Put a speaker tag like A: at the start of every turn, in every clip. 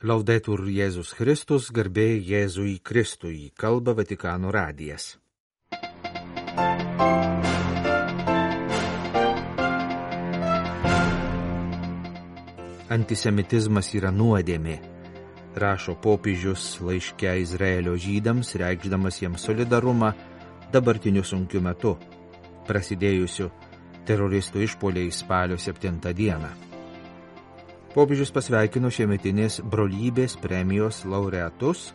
A: Laudetur Jėzus Kristus, garbė Jėzui Kristui, kalba Vatikano radijas. Antisemitizmas yra nuodėmė, rašo popiežius laiške Izraelio žydams, reikšdamas jiems solidarumą dabartiniu sunkiu metu, prasidėjusiu teroristų išpoliai spalio 7 dieną. Popiežius pasveikino šiemetinės brolybės premijos laureatus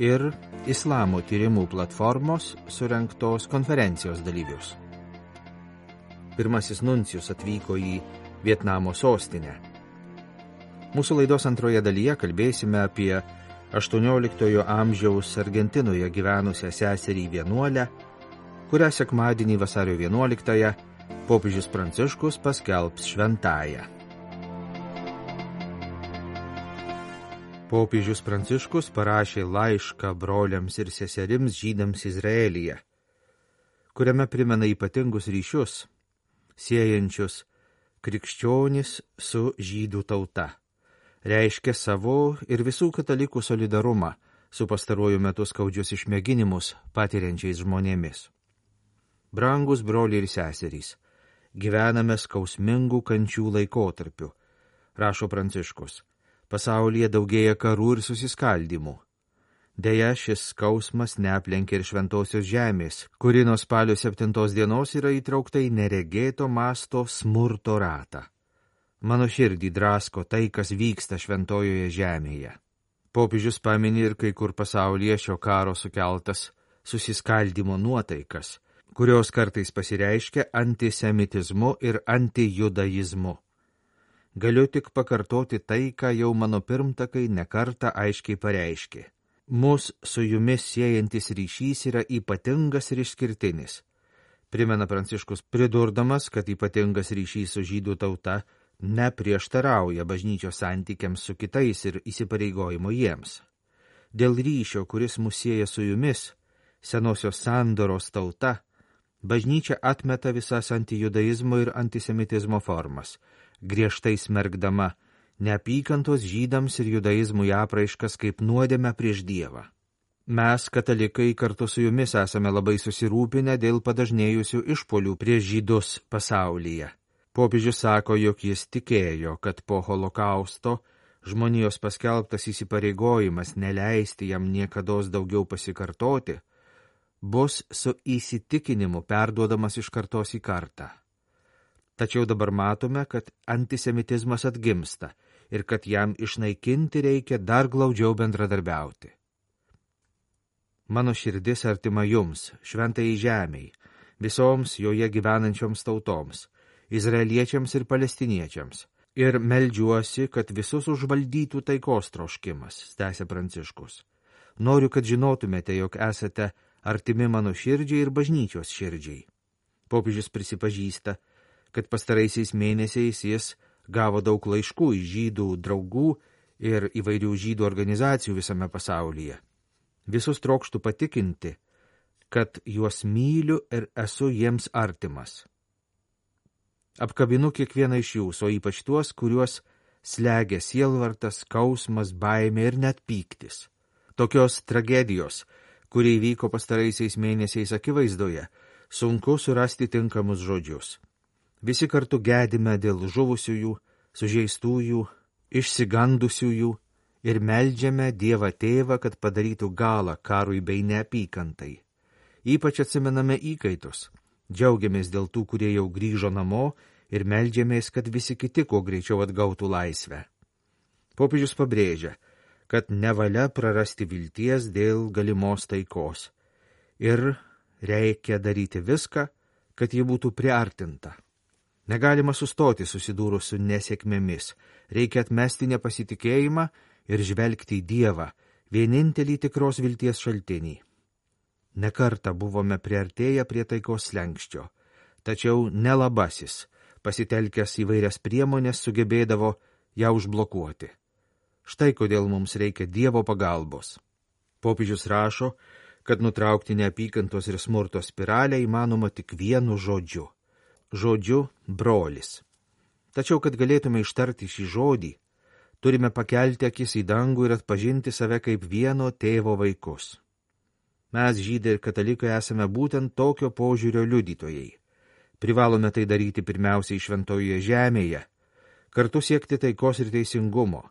A: ir Islamo tyrimų platformos surenktos konferencijos dalyvius. Pirmasis nuncijus atvyko į Vietnamo sostinę. Mūsų laidos antroje dalyje kalbėsime apie 18 amžiaus Argentinoje gyvenusią seserį vienuolę, kurią sekmadienį vasario 11-ąją popiežius Pranciškus paskelbs šventąją. Popiežius Pranciškus parašė laišką broliams ir seserims žydams Izraelyje, kuriame primena ypatingus ryšius, siejančius krikščionis su žydų tauta. Reiškia savo ir visų katalikų solidarumą su pastaruoju metu skaudžius išmėginimus patiriančiais žmonėmis. Brangus broliai ir seserys, gyvename skausmingų kančių laikotarpiu, rašo Pranciškus pasaulyje daugėja karų ir susiskaldimų. Deja, šis skausmas neaplenkia ir šventosios žemės, kuri nuo spalio 7 dienos yra įtraukta į neregėto masto smurto ratą. Mano širdį drasko tai, kas vyksta šventojoje žemėje. Popiežius paminė ir kai kur pasaulyje šio karo sukeltas susiskaldimo nuotaikas, kurios kartais pasireiškia antisemitizmu ir antijudaizmu. Galiu tik pakartoti tai, ką jau mano pirmtakai nekarta aiškiai pareiškė. Mūsų su jumis siejantis ryšys yra ypatingas ir išskirtinis. Primena Pranciškus pridurdamas, kad ypatingas ryšys su žydų tauta neprieštarauja bažnyčios santykiams su kitais ir įsipareigojimo jiems. Dėl ryšio, kuris mus sieja su jumis, senosios sandoros tauta, bažnyčia atmeta visas antijudaizmo ir antisemitizmo formas – griežtai smergdama neapykantos žydams ir judaizmui apraiškas kaip nuodėme prieš Dievą. Mes, katalikai, kartu su jumis esame labai susirūpinę dėl padažnėjusių išpolių prieš žydus pasaulyje. Popiežius sako, jog jis tikėjo, kad po holokausto žmonijos paskelbtas įsipareigojimas neleisti jam niekada daugiau pasikartoti, bus su įsitikinimu perduodamas iš kartos į kartą. Tačiau dabar matome, kad antisemitizmas atgimsta ir kad jam išnaikinti reikia dar glaudžiau bendradarbiauti. Mano širdis artima jums, šventai žemiai, visoms joje gyvenančioms tautoms, izraeliečiams ir palestiniečiams, ir meldžiuosi, kad visus užvaldytų taikos troškimas, tęsė Pranciškus. Noriu, kad žinotumėte, jog esate artimi mano širdžiai ir bažnyčios širdžiai. Popiežius prisipažįsta, kad pastaraisiais mėnesiais jis gavo daug laiškų iš žydų draugų ir įvairių žydų organizacijų visame pasaulyje. Visus trokštų patikinti, kad juos myliu ir esu jiems artimas. Apkabinu kiekvieną iš jūsų, o ypač tuos, kuriuos slegia sielvartas, skausmas, baimė ir net pyktis. Tokios tragedijos, kurie vyko pastaraisiais mėnesiais akivaizdoje, sunku surasti tinkamus žodžius. Visi kartu gedime dėl žuvusiųjų, sužeistųjų, išsigandusiųjų ir meldžiame Dievą Tėvą, kad padarytų galą karui bei neapykantai. Ypač atsimename įkaitus, džiaugiamės dėl tų, kurie jau grįžo namo ir meldžiamės, kad visi kiti kuo greičiau atgautų laisvę. Popiežius pabrėžia, kad nevalia prarasti vilties dėl galimos taikos ir reikia daryti viską, kad ji būtų priartinta. Negalima sustoti susidūrus su nesėkmėmis, reikia atmesti nepasitikėjimą ir žvelgti į Dievą, vienintelį tikros vilties šaltinį. Nekarta buvome priartėję prie taikos lenkščio, tačiau nelabasis, pasitelkęs įvairias priemonės, sugebėdavo ją užblokuoti. Štai kodėl mums reikia Dievo pagalbos. Popiežius rašo, kad nutraukti neapykantos ir smurto spiralę įmanoma tik vienu žodžiu žodžiu brolis. Tačiau, kad galėtume ištarti šį žodį, turime pakelti akis į dangų ir atpažinti save kaip vieno tėvo vaikus. Mes, žydai ir katalikai, esame būtent tokio požiūrio liudytojai. Privalome tai daryti pirmiausiai šventojoje žemėje, kartu siekti taikos ir teisingumo,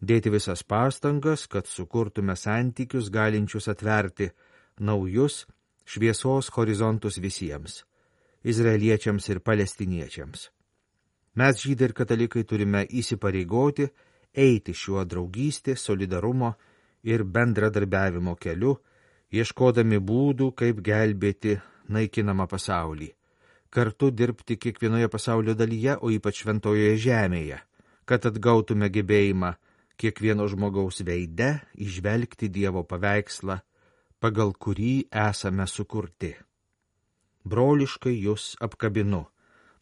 A: dėti visas pastangas, kad sukurtume santykius galinčius atverti naujus šviesos horizontus visiems - izraeliečiams ir palestiniečiams. Mes, žydai ir katalikai, turime įsipareigoti eiti šiuo draugystės, solidarumo ir bendradarbiavimo keliu, ieškodami būdų, kaip gelbėti naikinamą pasaulį, kartu dirbti kiekvienoje pasaulio dalyje, o ypač šventojoje žemėje, kad atgautume gebėjimą kiekvieno žmogaus veide išvelgti Dievo paveikslą, pagal kurį esame sukurti. Broliškai jūs apkabinu,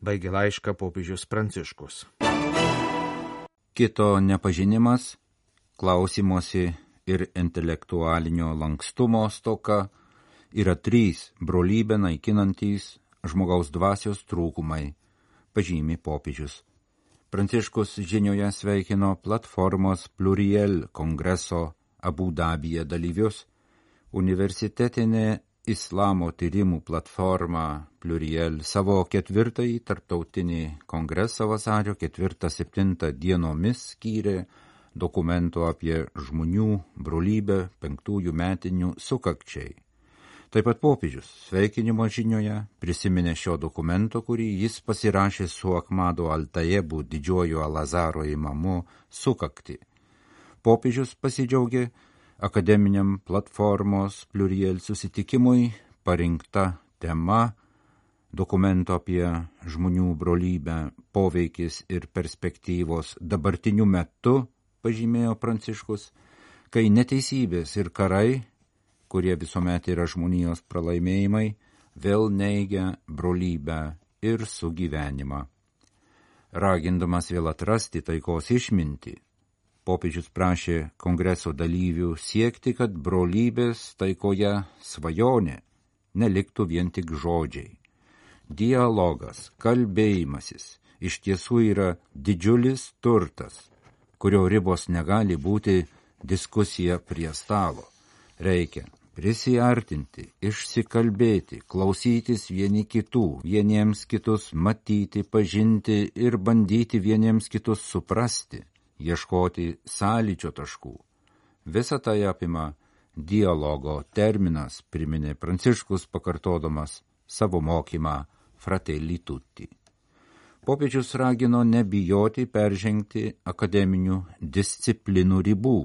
A: baigė laišką popiežius Pranciškus
B: kito nepažinimas, klausimosi ir intelektualinio lankstumo stoka yra trys brolybę naikinantys žmogaus dvasios trūkumai, pažymi popiežius. Pranciškus žinioje sveikino platformos Pluriel kongreso Abu Dabyje dalyvius, universitetinė Islamo tyrimų platforma Pluriel savo ketvirtąjį tarptautinį kongresą vasario 4-7 dienomis skyrė dokumento apie žmonių brolybę penktųjų metinių sukakčiai. Taip pat popiežius sveikinimo žinioje prisiminė šio dokumento, kurį jis pasirašė su Akmado Altajebu didžiojo Alazaro įmamu sukakti. Popiežius pasidžiaugė, akademiniam platformos Pluriel susitikimui parinkta tema dokumento apie žmonių brolybę poveikis ir perspektyvos dabartiniu metu, pažymėjo Pranciškus, kai neteisybės ir karai, kurie visuomet yra žmonijos pralaimėjimai, vėl neigia brolybę ir sugyvenimą. Ragindamas vėl atrasti taikos išminti, popiežius prašė kongreso dalyvių siekti, kad brolybės taikoje svajonė neliktų vien tik žodžiai. Dialogas, kalbėjimasis iš tiesų yra didžiulis turtas, kurio ribos negali būti diskusija prie stalo. Reikia prisiartinti, išsikalbėti, klausytis vieni kitų, vieniems kitus matyti, pažinti ir bandyti vieniems kitus suprasti ieškoti sąlyčio taškų. Visą tai apima dialogo terminas, priminė Pranciškus pakartodamas savo mokymą Fratelli Tutti. Popiežius ragino nebijoti peržengti akademinių disciplinų ribų,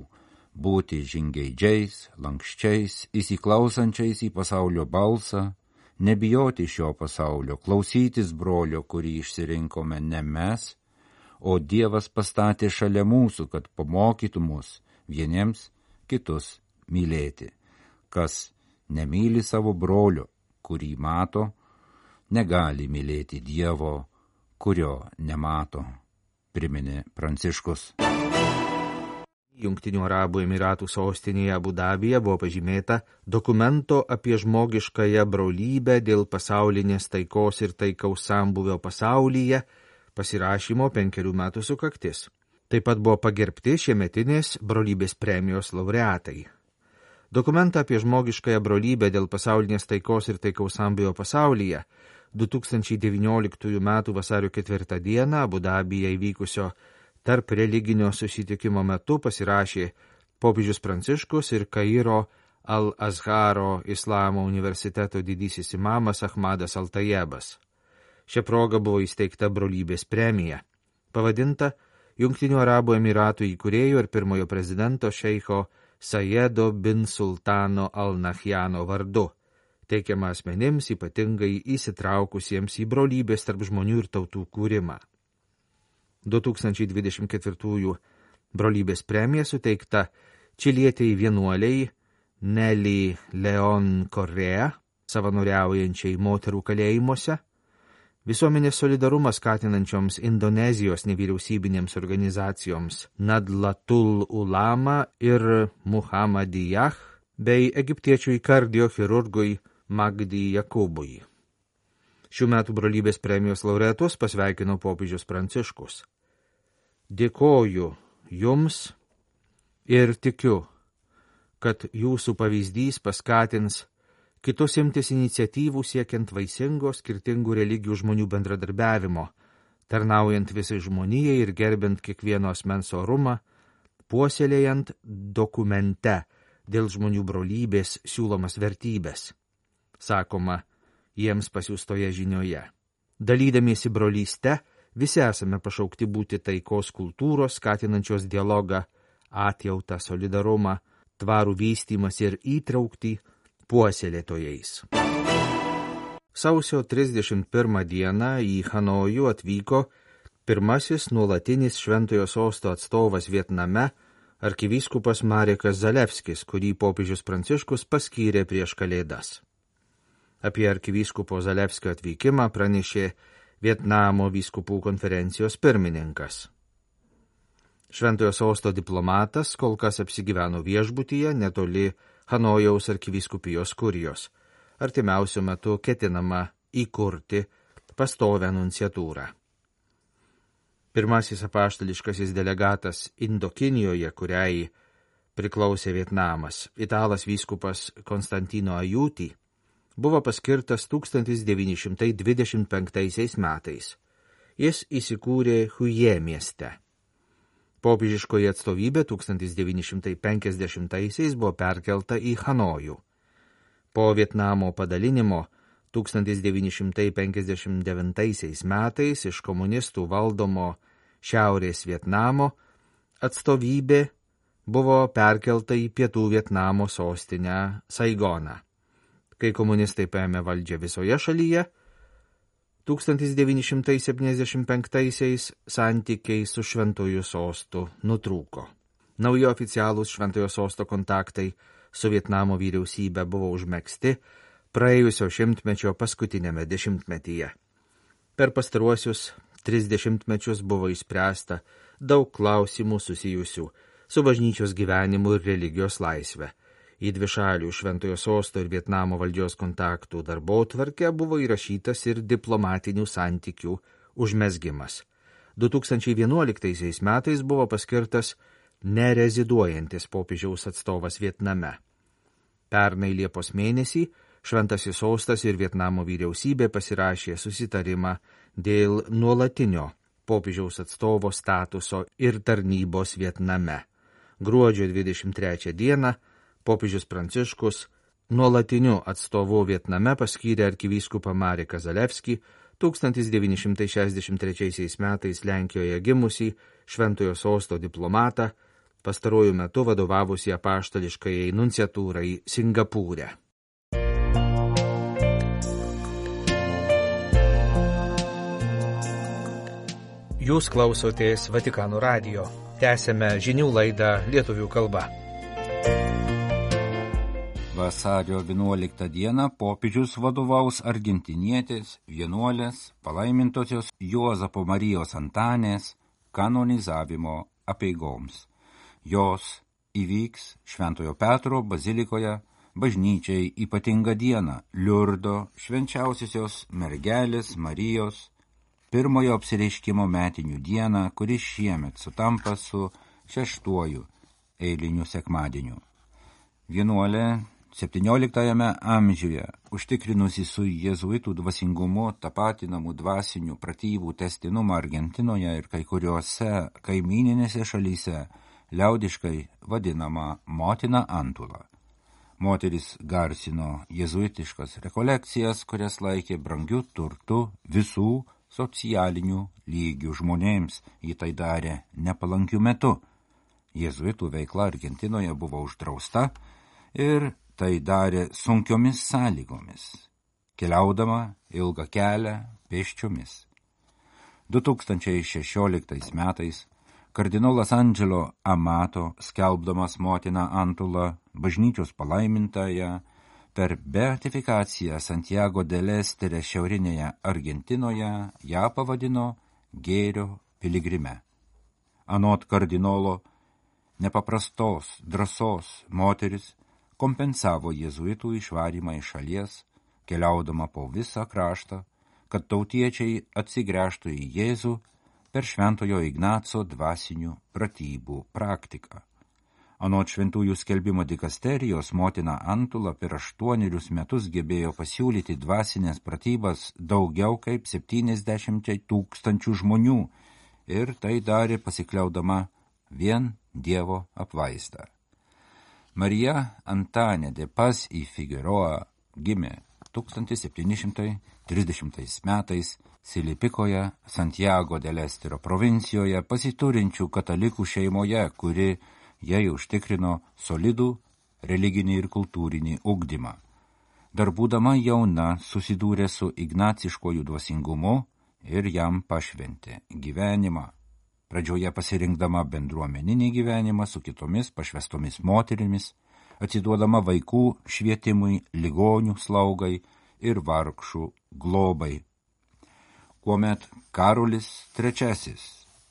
B: būti žingeidžiais, lankščiais, įsiklausančiais į pasaulio balsą, nebijoti šio pasaulio, klausytis brolio, kurį išsirinkome ne mes, o Dievas pastatė šalia mūsų, kad pamokytų mus vieniems kitus mylėti. Kas nemyli savo brolio, kurį mato, negali mylėti Dievo, kurio nemato, priminė Pranciškus.
A: Junktinių Arabų Emiratų sostinėje Abu Dabija buvo pažymėta dokumento apie žmogiškąją brolybę dėl pasaulinės taikos ir taikaus sambuvio pasaulyje pasirašymo penkerių metų sukaktis. Taip pat buvo pagerbti šiemetinės brolybės premijos laureatai. Dokumentą apie žmogiškąją brolybę dėl pasaulinės taikos ir taikaus sambėjo pasaulyje 2019 m. vasario 4 d. Abu Dabyje įvykusio tarp religinio susitikimo metu pasirašė popiežius Pranciškus ir Kairo Al-Azharo Islamo universiteto didysis imamas Ahmadas Altajebas. Šią progą buvo įsteigta brolybės premija, pavadinta Junktinių Arabų Emiratų įkūrėjo ir pirmojo prezidento šeiko Sajedo bin Sultano Al-Nahjano vardu, teikiama asmenims ypatingai įsitraukusiems į brolybės tarp žmonių ir tautų kūrimą. 2024 brolybės premija suteikta čilietėjai vienuoliai Nelly Leon Correa, savanoriaujančiai moterų kalėjimuose, Visuomenės solidarumą skatinančioms Indonezijos nevyriausybinėms organizacijoms Nadlatul Ulama ir Muhammadiyah bei egiptiečių kardiochirurgui Magdi Jakubui. Šių metų brolybės premijos laureatus pasveikino popiežius Pranciškus. Dėkoju jums ir tikiu, kad jūsų pavyzdys paskatins kitus imtis iniciatyvų siekiant vaisingo skirtingų religijų žmonių bendradarbiavimo, tarnaujant visai žmonijai ir gerbint kiekvieno asmens orumą, puoselėjant dokumente dėl žmonių brolybės siūlomas vertybės. Sakoma, jiems pasiūstoje žinioje. Dalydamiesi brolyste, visi esame pašaukti būti taikos kultūros, skatinančios dialogą, atjautą, solidarumą, tvarų vystimas ir įtraukti puoselėtojais. Sausio 31 dieną į Hanojų atvyko pirmasis nuolatinis Šventojo sosto atstovas Vietname, arkivyskupas Marekas Zalevskis, kurį popiežius Pranciškus paskyrė prieš Kalėdas. Apie arkivyskupo Zalevskio atvykimą pranešė Vietnamo vyskupų konferencijos pirmininkas. Šventojo sosto diplomatas kol kas apsigyveno viešbutyje netoli Hanojaus arkivyskupijos kurijos. Artimiausiu metu ketinama įkurti pastovę nunciatūrą. Pirmasis apaštališkasis delegatas Indokinijoje, kuriai priklausė Vietnamas, italas vyskupas Konstantino Ajūtį, buvo paskirtas 1925 metais. Jis įsikūrė Huje mieste. Popiežiškoji atstovybė 1950-aisiais buvo perkelta į Hanojų. Po Vietnamo padalinimo 1959 metais iš komunistų valdomo Šiaurės Vietnamo atstovybė buvo perkelta į Pietų Vietnamo sostinę Saigoną. Kai komunistai paėmė valdžią visoje šalyje, 1975-aisiais santykiai su Šventojų sostu nutrūko. Nauji oficialūs Šventojo sosto kontaktai su Vietnamo vyriausybė buvo užmėgsti praėjusio šimtmečio paskutinėme dešimtmetyje. Per pastaruosius tris dešimtmečius buvo įspręsta daug klausimų susijusių su bažnyčios gyvenimu ir religijos laisvė į dvišalių Šventojo sosto ir Vietnamo valdžios kontaktų darbo tvarkę buvo įrašytas ir diplomatinių santykių užmesgimas. 2011 metais buvo paskirtas nereziduojantis popiežiaus atstovas Vietname. Pernai Liepos mėnesį Šventasis sostas ir Vietnamo vyriausybė pasirašė susitarimą dėl nuolatinio popiežiaus atstovo statuso ir tarnybos Vietname. Gruodžio 23 dieną popiežius Pranciškus nuolatiniu atstovu Vietname paskyrė arkivyskupą Marį Kazalevskį, 1963 metais Lenkijoje gimusį Šventojo sosto diplomatą, pastaruoju metu vadovavusi apaštališkai nunciatūrai Singapūrė. Jūs klausotės Vatikano radio. Tęsėme žinių laidą lietuvių kalba.
B: Vasario 11 dieną popiežius vadovaus argentinietės, vienuolės, palaimintosios Juozapo Marijos Antanės kanonizavimo apeigoms. Jos įvyks Šventojo Petro bazilikoje bažnyčiai ypatingą dieną Liurdo švenčiausiosios mergelės Marijos pirmojo apsireiškimo metinių dieną, kuris šiemet sutampa su šeštuoju eiliniu sekmadieniu. Vienuolė XVII amžiuje, užtikrinusi su jėzuitų dvasingumu tapatinamų dvasinių pratybų testinumą Argentinoje ir kai kuriuose kaimininėse šalyse, liaudiškai vadinama motina Antula. Moteris garsino jėzuitiškas rekolekcijas, kurias laikė brangių turtų visų socialinių lygių žmonėms, jį tai darė nepalankių metų. Jėzuitų veikla Argentinoje buvo uždrausta ir tai darė sunkiomis sąlygomis, keliaudama ilgą kelią pėsčiomis. 2016 metais kardinolas Andželo Amato, skelbdamas motiną Antulą, bažnyčios palaimintąją, per beatifikaciją Santiago del Estere šiaurinėje Argentinoje ją pavadino gėrio piligrime. Anot kardinolo, nepaprastos, drąsos moteris kompensavo jėzuitų išvarymą iš šalies, keliaudama po visą kraštą, kad tautiečiai atsigręžtų į Jėzų, per Šventojo Ignaco dvasinių pratybų praktiką. Anot šventųjų skelbimo dikasterijos motina Antula per aštuonerius metus gebėjo pasiūlyti dvasinės pratybas daugiau kaip 70 tūkstančių žmonių ir tai darė pasikliaudama vien Dievo apvaizdą. Marija Antanė de Pas į Figueroa gimė 1730 metais Silipikoje, Santiago del Estero provincijoje pasiturinčių katalikų šeimoje, kuri jai užtikrino solidų religinį ir kultūrinį ugdymą. Dar būdama jauna susidūrė su ignaciškojų dvasingumu ir jam pašventė gyvenimą. Pradžioje pasirinkdama bendruomeninį gyvenimą su kitomis pašvestomis moterimis, atiduodama vaikų švietimui, ligonių slaugai ir vargšų globai. Kuomet Karolis III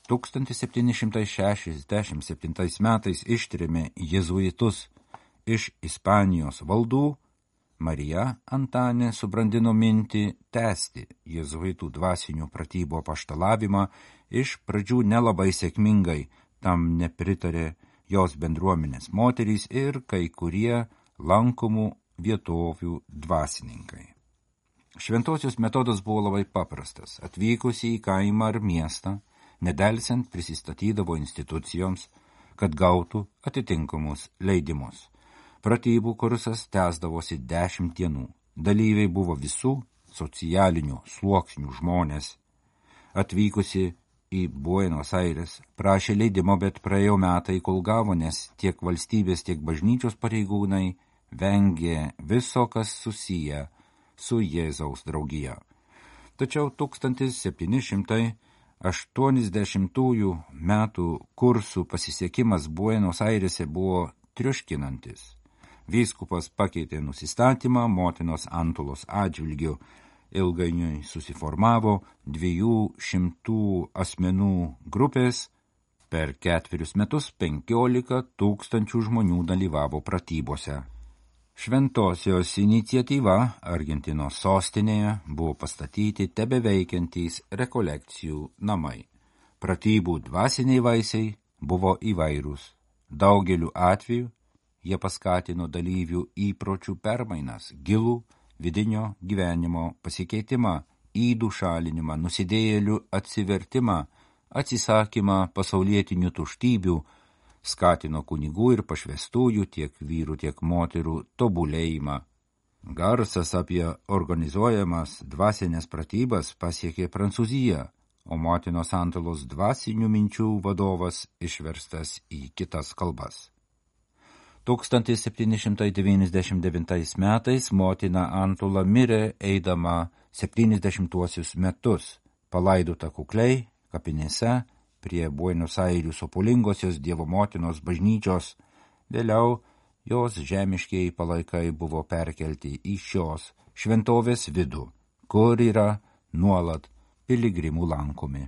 B: 1767 metais ištrimė jezuitus iš Ispanijos valdų, Marija Antanė subrandino mintį tęsti jėzuitų dvasinių pratybų paštalavimą, iš pradžių nelabai sėkmingai, tam nepritarė jos bendruomenės moterys ir kai kurie lankomų vietovių dvasininkai. Šventosios metodas buvo labai paprastas. Atvykusi į kaimą ar miestą, nedelsiant prisistatydavo institucijoms, kad gautų atitinkamus leidimus. Pratybų kursas tęsdavosi dešimt dienų. Dalyviai buvo visų socialinių sluoksnių žmonės. Atvykusi į Buenos Aires prašė leidimo, bet praėjo metai, kol gavo, nes tiek valstybės, tiek bažnyčios pareigūnai vengė viso, kas susiję su Jėzaus draugija. Tačiau 1780 metų kursų pasisiekimas Buenos Airese buvo triuškinantis. Vyskupas pakeitė nusistatymą motinos Antulos atžvilgių. Ilgainiui susiformavo dviejų šimtų asmenų grupės. Per ketverius metus penkiolika tūkstančių žmonių dalyvavo pratybose. Šventosios iniciatyva Argentinos sostinėje buvo pastatyti tebeveikiantys rekolekcijų namai. Pratybų dvasiniai vaisiai buvo įvairūs. Daugeliu atveju Jie paskatino dalyvių įpročių permainas, gilų vidinio gyvenimo pasikeitimą, įdų šalinimą, nusidėjėlių atsivertimą, atsisakymą pasaulietinių tuštybių, skatino kunigų ir pašvestųjų tiek vyrų, tiek moterų tobulėjimą. Garsas apie organizuojamas dvasinės pratybas pasiekė Prancūziją, o motinos Antolos dvasinių minčių vadovas išverstas į kitas kalbas. 1799 metais motina Antula mirė eidama 70-uosius metus, palaidota kukliai kapinėse prie Buenos Airių sopulingosios Dievo motinos bažnyčios, vėliau jos žemiškiai palaikai buvo perkelti į šios šventovės vidų, kur yra nuolat piligrimų lankomi.